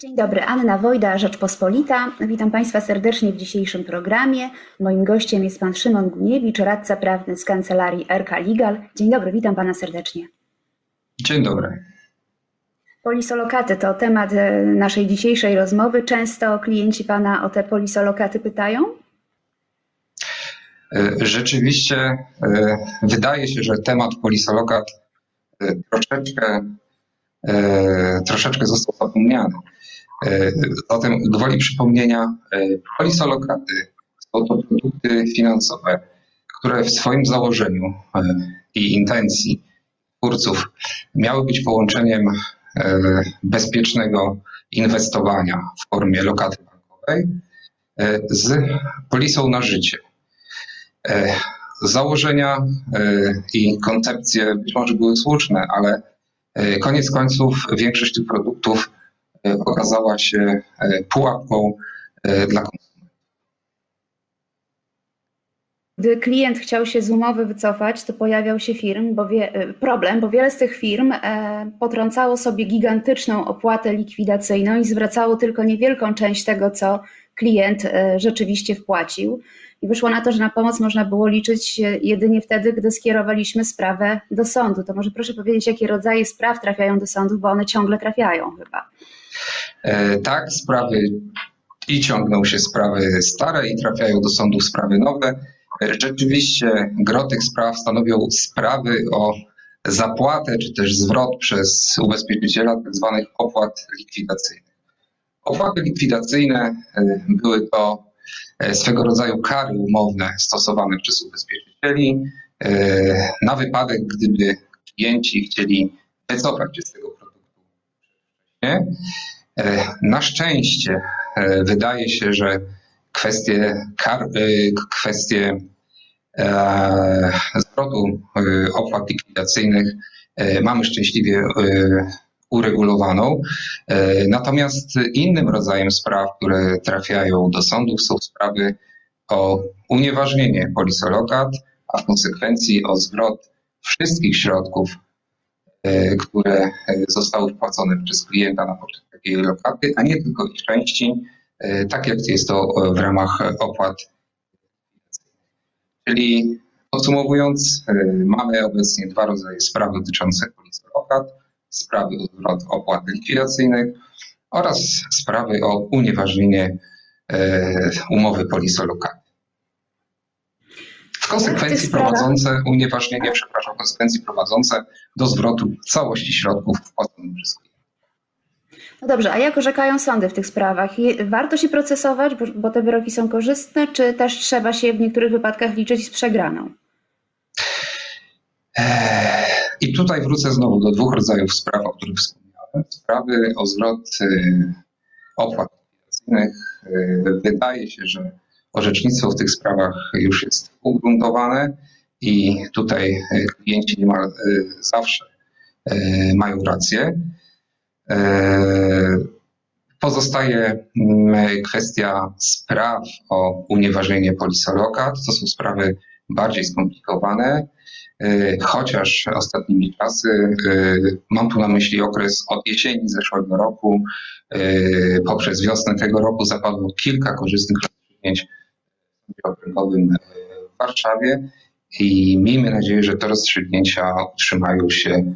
Dzień dobry, Anna Wojda, Rzeczpospolita. Witam Państwa serdecznie w dzisiejszym programie. Moim gościem jest Pan Szymon Guniewicz, radca prawny z kancelarii RK Legal. Dzień dobry, witam Pana serdecznie. Dzień dobry. Polisolokaty to temat e, naszej dzisiejszej rozmowy. Często klienci Pana o te polisolokaty pytają? E, rzeczywiście e, wydaje się, że temat polisolokat troszeczkę, troszeczkę został zapomniany. Zatem gwoli przypomnienia, polisolokaty są to produkty finansowe, które w swoim założeniu i intencji twórców miały być połączeniem e, bezpiecznego inwestowania w formie lokaty bankowej e, z polisą na życie. E, założenia i koncepcje być może były słuszne, ale koniec końców większość tych produktów okazała się pułapką dla konsumentów. Gdy klient chciał się z umowy wycofać, to pojawiał się firm, bo wie, e, problem, bo wiele z tych firm e, potrącało sobie gigantyczną opłatę likwidacyjną i zwracało tylko niewielką część tego, co klient e, rzeczywiście wpłacił. I wyszło na to, że na pomoc można było liczyć jedynie wtedy, gdy skierowaliśmy sprawę do sądu. To może proszę powiedzieć, jakie rodzaje spraw trafiają do sądów, bo one ciągle trafiają chyba. E, tak, sprawy i ciągną się sprawy stare i trafiają do sądów sprawy nowe. Rzeczywiście gro tych spraw stanowią sprawy o zapłatę czy też zwrot przez ubezpieczyciela tzw. Tak opłat likwidacyjnych. Opłaty likwidacyjne e, były to e, swego rodzaju kary umowne stosowane przez ubezpieczycieli e, na wypadek, gdyby klienci chcieli wycofać się z tego produktu. Na szczęście wydaje się, że kwestie, kar, kwestie E, zwrotu e, opłat likwidacyjnych e, mamy szczęśliwie uregulowaną. Natomiast innym rodzajem spraw, które trafiają do sądów, są sprawy o unieważnienie polisolokat, a w konsekwencji o zwrot wszystkich środków, które zostały wpłacone przez klienta na poczet takiej lokaty, a nie tylko ich części, tak jak jest to w ramach opłat Czyli podsumowując, e, mamy obecnie dwa rodzaje spraw dotyczące polisy lokat, sprawy o zwrot opłat likwidacyjnych oraz sprawy o unieważnienie e, umowy polisolokaty. W konsekwencji prowadzące, unieważnienie, przepraszam, konsekwencji prowadzące do zwrotu całości środków wpłaconych przez klienta. No dobrze, a jak orzekają sądy w tych sprawach? Warto się procesować, bo, bo te wyroki są korzystne, czy też trzeba się w niektórych wypadkach liczyć z przegraną? Eee, I tutaj wrócę znowu do dwóch rodzajów spraw, o których wspomniałem. Sprawy o zwrot y, opłat likwidacyjnych. Y, wydaje się, że orzecznictwo w tych sprawach już jest ugruntowane i tutaj y, klienci niemal zawsze mają rację. E, pozostaje mm, kwestia spraw o unieważnienie polisolokat. To są sprawy bardziej skomplikowane, e, chociaż ostatnimi czasy, e, mam tu na myśli okres od jesieni zeszłego roku, poprzez wiosnę tego roku zapadło kilka korzystnych rozstrzygnięć w Warszawie i miejmy nadzieję, że te rozstrzygnięcia utrzymają się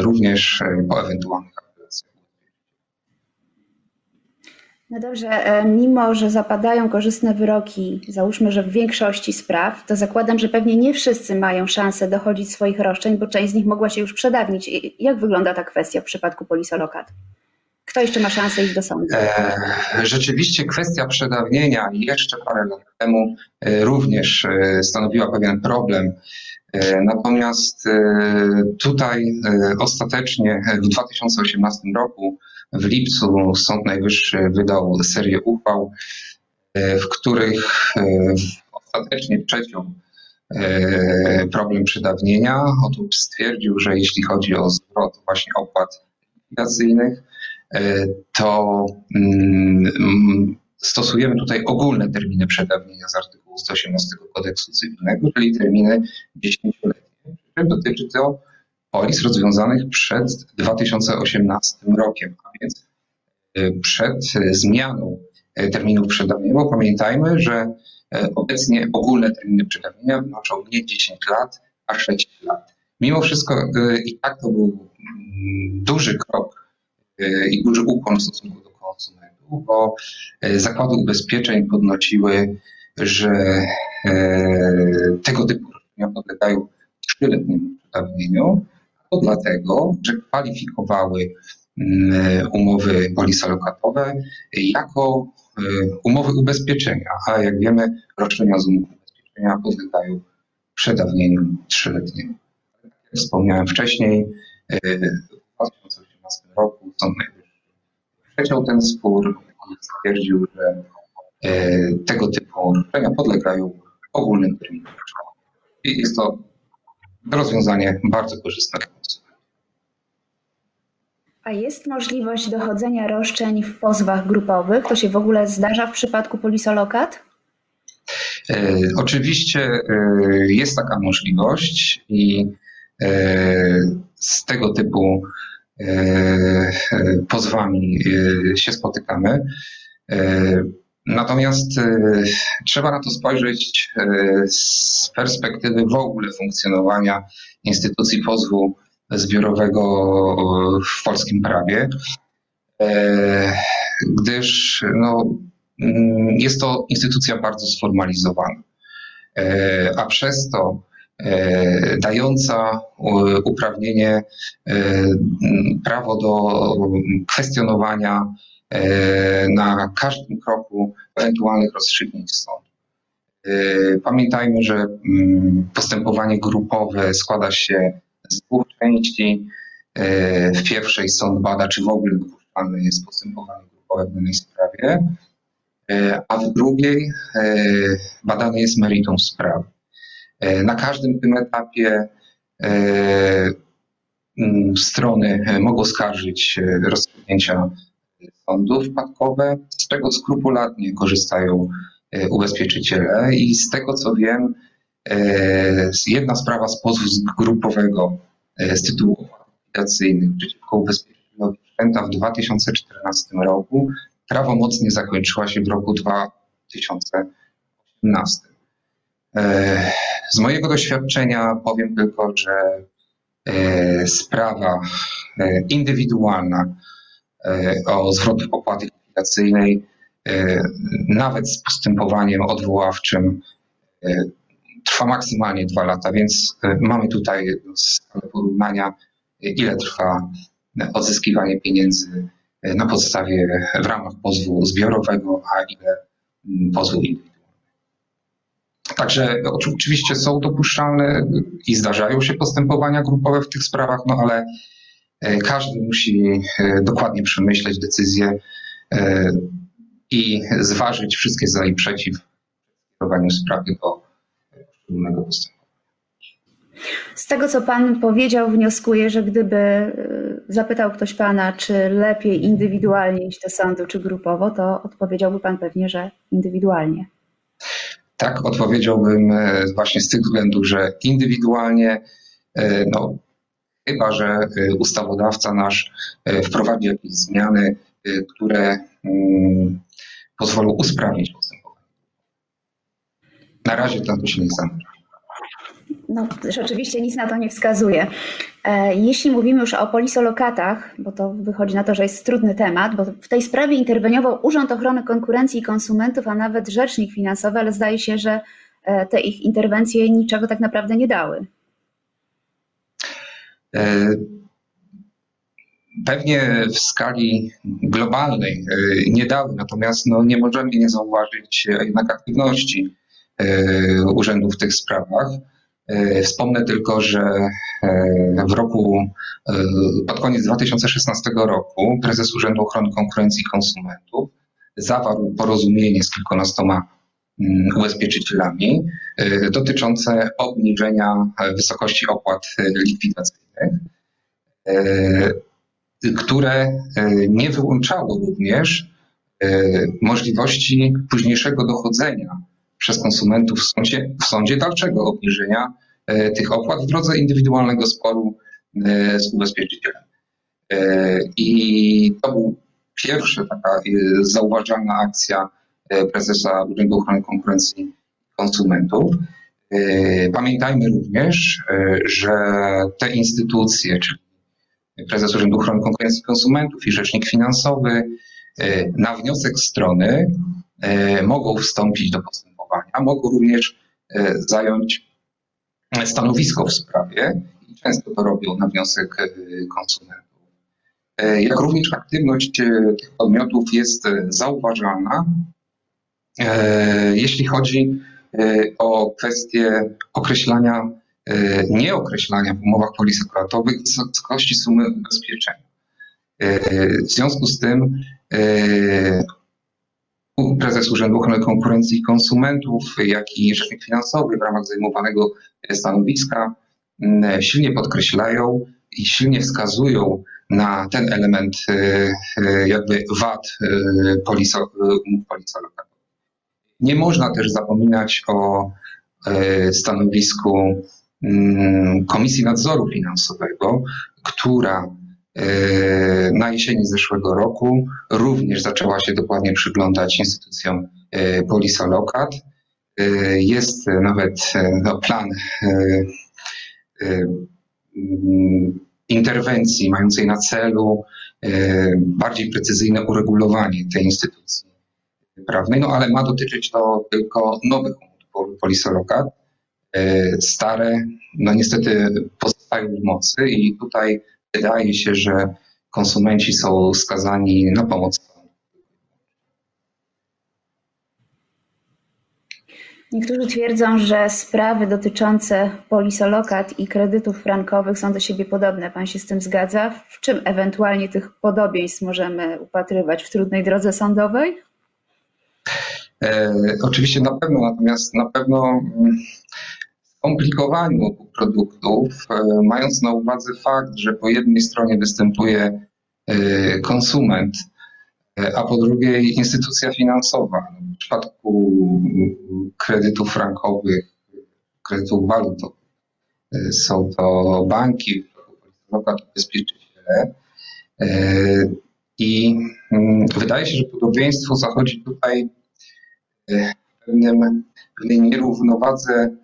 również po ewentualnych No dobrze, e, mimo że zapadają korzystne wyroki, załóżmy, że w większości spraw, to zakładam, że pewnie nie wszyscy mają szansę dochodzić swoich roszczeń, bo część z nich mogła się już przedawnić. Jak wygląda ta kwestia w przypadku polisolokat? Kto jeszcze ma szansę iść do sądu? E, rzeczywiście kwestia przedawnienia jeszcze parę lat temu e, również stanowiła pewien problem. Natomiast tutaj ostatecznie w 2018 roku w lipcu Sąd Najwyższy wydał serię uchwał, e, w których e, ostatecznie przeciął e, problem przedawnienia. Otóż stwierdził, że jeśli chodzi o zwrot właśnie opłat likwidacyjnych, to mm, stosujemy tutaj ogólne terminy przedawnienia z artykułu 118 kodeksu cywilnego, czyli terminy 10-letnie. Dotyczy to polis rozwiązanych przed 2018 rokiem, a więc przed zmianą terminów przedawnienia, bo pamiętajmy, że obecnie ogólne terminy przedawnienia wynoszą nie 10 lat, a 6 lat. Mimo wszystko i tak to był mm, duży krok i duży ukłon w stosunku do konsumentów, bo zakłady ubezpieczeń podnosiły, że tego typu roszczenia podlegają trzyletniemu przedawnieniu, to dlatego, że kwalifikowały mm, umowy polisolokatowe jako e, umowy ubezpieczenia, a jak wiemy roszczenia z umów ubezpieczenia podlegają przedawnieniu trzyletniemu. Jak wspomniałem wcześniej, e, w 2018 roku Sąd Najwyższy przeciął ten spór i stwierdził, że e, tego typu roszczenia podlegają ogólnym terminom. I jest to rozwiązanie bardzo korzystne dla. A jest możliwość dochodzenia roszczeń w pozwach grupowych? To się w ogóle zdarza w przypadku polisolokat? E, oczywiście e, jest taka możliwość i e, z tego typu pozwami się spotykamy. Natomiast e, trzeba na to spojrzeć e, z perspektywy w ogóle funkcjonowania instytucji pozwu zbiorowego w polskim prawie, e, gdyż no, mm, jest to instytucja bardzo sformalizowana, a przez to dająca uprawnienie, prawo do kwestionowania E, na każdym kroku ewentualnych rozstrzygnięć sądu. E, pamiętajmy, że mm, postępowanie grupowe składa się z dwóch części. E, w pierwszej sąd bada, czy w ogóle dopuszczalne jest postępowanie grupowe w danej sprawie, a w drugiej badane jest meritum sprawy. Na każdym tym etapie strony mogą skarżyć rozstrzygnięcia sądu wpadkowe, z czego skrupulatnie korzystają e, ubezpieczyciele i z tego co wiem, e, jedna sprawa z pozwu grupowego e, z tytułu likwidacyjnych przeciwko ubezpieczycielowi w 2014 roku prawomocnie zakończyła się w roku 2018. Z mojego doświadczenia powiem tylko, że sprawa indywidualna o zwrot opłaty likwidacyjnej, e, nawet z postępowaniem odwoławczym e, trwa maksymalnie dwa lata, więc mamy tutaj skalę porównania, ile trwa odzyskiwanie pieniędzy na podstawie w ramach pozwu zbiorowego, a ile mm, pozwu indywidualnego. Także oczywiście są dopuszczalne i zdarzają się postępowania grupowe w tych sprawach, no ale E, każdy musi e, dokładnie przemyśleć decyzję e, i zważyć wszystkie za i przeciw w kierowaniu sprawy do poszczególnego postępowania. Z tego, co Pan powiedział, wnioskuję, że gdyby zapytał ktoś Pana, czy lepiej indywidualnie iść do sądu, czy grupowo, to odpowiedziałby Pan pewnie, że indywidualnie. Tak, odpowiedziałbym właśnie z tych względów, że indywidualnie no, chyba że y, ustawodawca nasz y, wprowadzi jakieś zmiany, y, które mm, pozwolą usprawnić postępowanie. Na razie to się nie zamierza. No, rzeczywiście nic na to nie wskazuje. E, jeśli mówimy już o polisolokatach, bo to wychodzi na to, że jest trudny temat, bo w tej sprawie interweniował Urząd Ochrony Konkurencji i Konsumentów, a nawet Rzecznik Finansowy, ale zdaje się, że e, te ich interwencje niczego tak naprawdę nie dały. E, pewnie w skali globalnej e, nie dały, natomiast no, nie możemy nie zauważyć jednak aktywności e, urzędów w tych sprawach. Wspomnę tylko, że w roku, pod koniec 2016 roku prezes Urzędu Ochrony Konkurencji i Konsumentów zawarł porozumienie z kilkunastoma ubezpieczycielami dotyczące obniżenia wysokości opłat likwidacyjnych E, które nie wyłączało również możliwości późniejszego dochodzenia przez konsumentów w sądzie, w sądzie dalszego obniżenia tych opłat w drodze indywidualnego sporu z ubezpieczycielem. I to był pierwsza taka zauważalna akcja prezesa Urzędu Ochrony Konkurencji i Konsumentów. Pamiętajmy również, że te instytucje, czyli prezes Urzędu Ochrony Konkurencji i Konsumentów i rzecznik finansowy, na wniosek strony mogą wstąpić do postępowania, mogą również zająć stanowisko w sprawie i często to robią na wniosek konsumentów. Jak również aktywność tych podmiotów jest zauważalna, jeśli chodzi o kwestię określania, nieokreślania w umowach polisektoratowych wysokości sumy ubezpieczenia. W związku z tym prezes Urzędu Ochrony Konkurencji i Konsumentów, jak i rzecznik finansowy w ramach zajmowanego stanowiska silnie podkreślają i silnie wskazują na ten element jakby wad umów polisolokatorów. Nie można też zapominać o stanowisku Komisji Nadzoru Finansowego, która na jesieni zeszłego roku również zaczęła się dokładnie przyglądać instytucjom Polisolokat. Jest nawet no, plan interwencji mającej na celu bardziej precyzyjne uregulowanie tej instytucji prawnej, no ale ma dotyczyć to tylko nowych umów Polisolokat. Stare, no niestety pozostają w mocy i tutaj wydaje się, że konsumenci są skazani na pomoc. Niektórzy twierdzą, że sprawy dotyczące polisolokat i kredytów frankowych są do siebie podobne. Pan się z tym zgadza? W czym ewentualnie tych podobieństw możemy upatrywać w trudnej drodze sądowej? E, oczywiście na pewno, natomiast na pewno skomplikowaniu produktów, e, mając na uwadze fakt, że po jednej stronie występuje e, konsument, a po drugiej instytucja finansowa. W przypadku kredytów frankowych, kredytów walutowych są to banki, lokat ubezpieczyciele. I mm, wydaje się, że podobieństwo zachodzi tutaj w pewnym, pewnej nierównowadze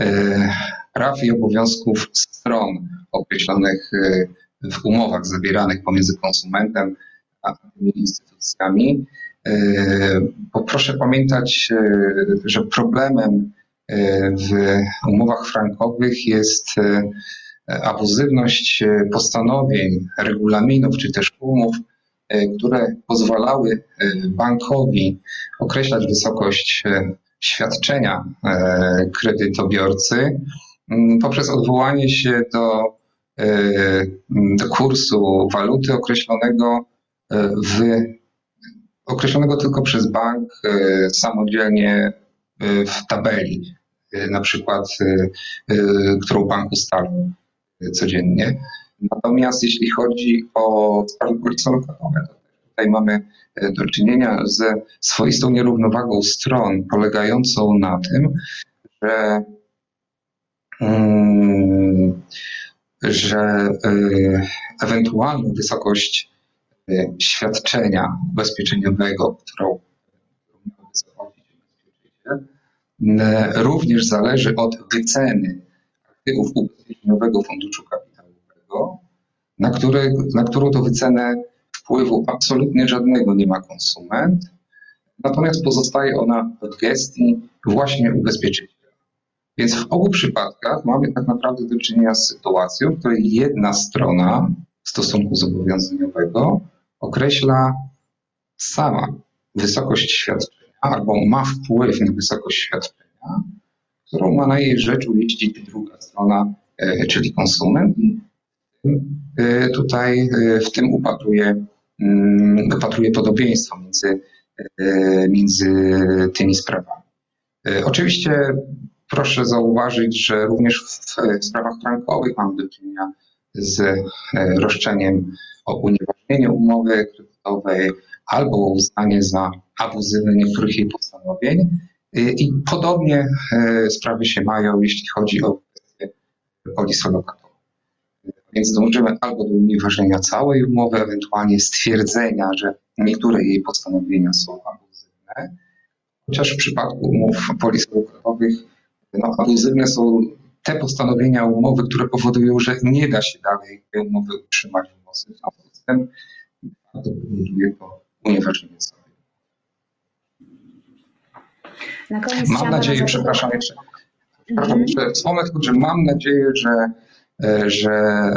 E, praw i obowiązków stron określonych e, w umowach zawieranych pomiędzy konsumentem a tymi instytucjami. E, bo proszę pamiętać, że problemem w umowach frankowych jest abuzywność postanowień, regulaminów czy też umów, które pozwalały bankowi określać wysokość świadczenia e, kredytobiorcy mm, poprzez odwołanie się do, e, do kursu waluty określonego e, w określonego tylko przez bank samodzielnie w tabeli, na przykład, którą bank ustalił codziennie. Natomiast jeśli chodzi o sprawy polityczno-lokatowe, tutaj mamy e, do czynienia ze swoistą nierównowagą stron, polegającą na tym, że, mm, że e, ewentualną wysokość e, świadczenia ubezpieczeniowego, którą również zależy od wyceny aktywów ubezpieczeniowego funduszu kapitałowego, na, które, na którą to wycenę wpływu absolutnie żadnego nie ma konsument, natomiast pozostaje ona w gestii właśnie ubezpieczyciela. Więc w obu przypadkach mamy tak naprawdę do czynienia z sytuacją, w której jedna strona stosunku zobowiązaniowego określa sama wysokość świadczenia albo ma wpływ na wysokość świadczenia, którą ma na jej rzecz uiścić druga strona, e, czyli konsument. Tutaj e, w tym upatruje mm, podobieństwo między, e, między tymi sprawami. E, oczywiście proszę zauważyć, że również w sprawach frankowych mamy do czynienia z e, roszczeniem o unieważnienie umowy kredytowej albo uznanie za abuzywne niektórych jej postanowień. I podobnie sprawy się mają, jeśli chodzi o kwestię polisolokatorów. Więc dążymy albo do unieważnienia całej umowy, ewentualnie stwierdzenia, że niektóre jej postanowienia są abuzywne, chociaż w przypadku umów polisolokatowych no, abuzywne są te postanowienia umowy, które powodują, że nie da się dalej tej umowy utrzymać w mocy. W związku z tym to powoduje to unieważnienie sobie. Mam nadzieję, przepraszam jeszcze, przepraszam, mhm. że wspomnę że mam nadzieję, że że e,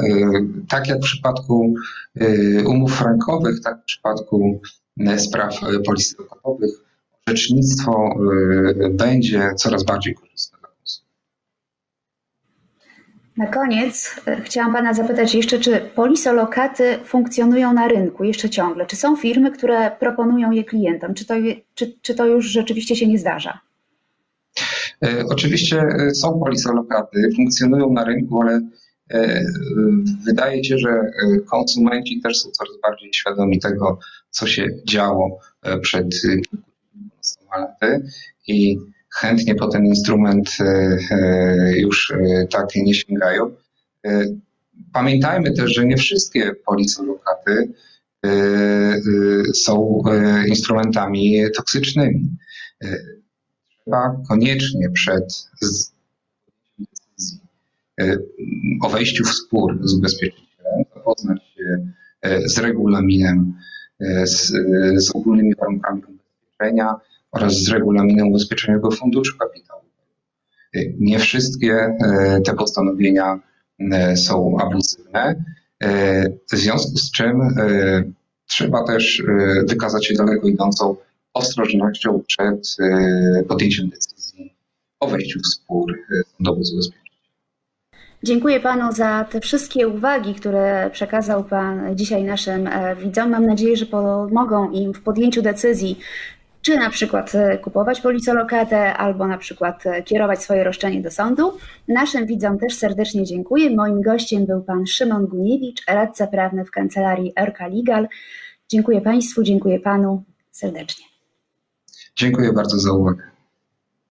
tak jak w przypadku e, umów frankowych, tak w przypadku spraw policyjnych orzecznictwo będzie coraz bardziej korzystne. Na koniec chciałam Pana zapytać jeszcze, czy polisolokaty funkcjonują na rynku jeszcze ciągle? Czy są firmy, które proponują je klientom? Czy to, czy, czy to już rzeczywiście się nie zdarza? Oczywiście są polisolokaty, funkcjonują na rynku, ale E, wydaje się, że e, konsumenci też są coraz bardziej świadomi tego, co się działo e, przed kilkunastoma laty i chętnie po ten instrument już tak nie sięgają. Pamiętajmy też, że nie wszystkie polisolokaty są instrumentami toksycznymi. Trzeba koniecznie przed E, o wejściu w spór z ubezpieczycielem, zapoznać się e, z regulaminem, e, z, z ogólnymi warunkami ubezpieczenia oraz z regulaminem ubezpieczeniowego funduszu kapitałowego. Nie wszystkie te postanowienia są abuzywne, w związku z czym trzeba też wykazać się daleko idącą ostrożnością przed podjęciem decyzji o wejściu w spór sądowy z ubezpieczeniem. Dziękuję Panu za te wszystkie uwagi, które przekazał Pan dzisiaj naszym e, widzom. Mam nadzieję, że pomogą im w podjęciu decyzji, czy na przykład e, kupować policolokatę, albo na przykład e, kierować swoje roszczenie do sądu. Naszym widzom też serdecznie dziękuję. Moim gościem był Pan Szymon Guniewicz, radca prawny w kancelarii RK Legal. Dziękuję Państwu, dziękuję Panu serdecznie. Dziękuję bardzo za uwagę.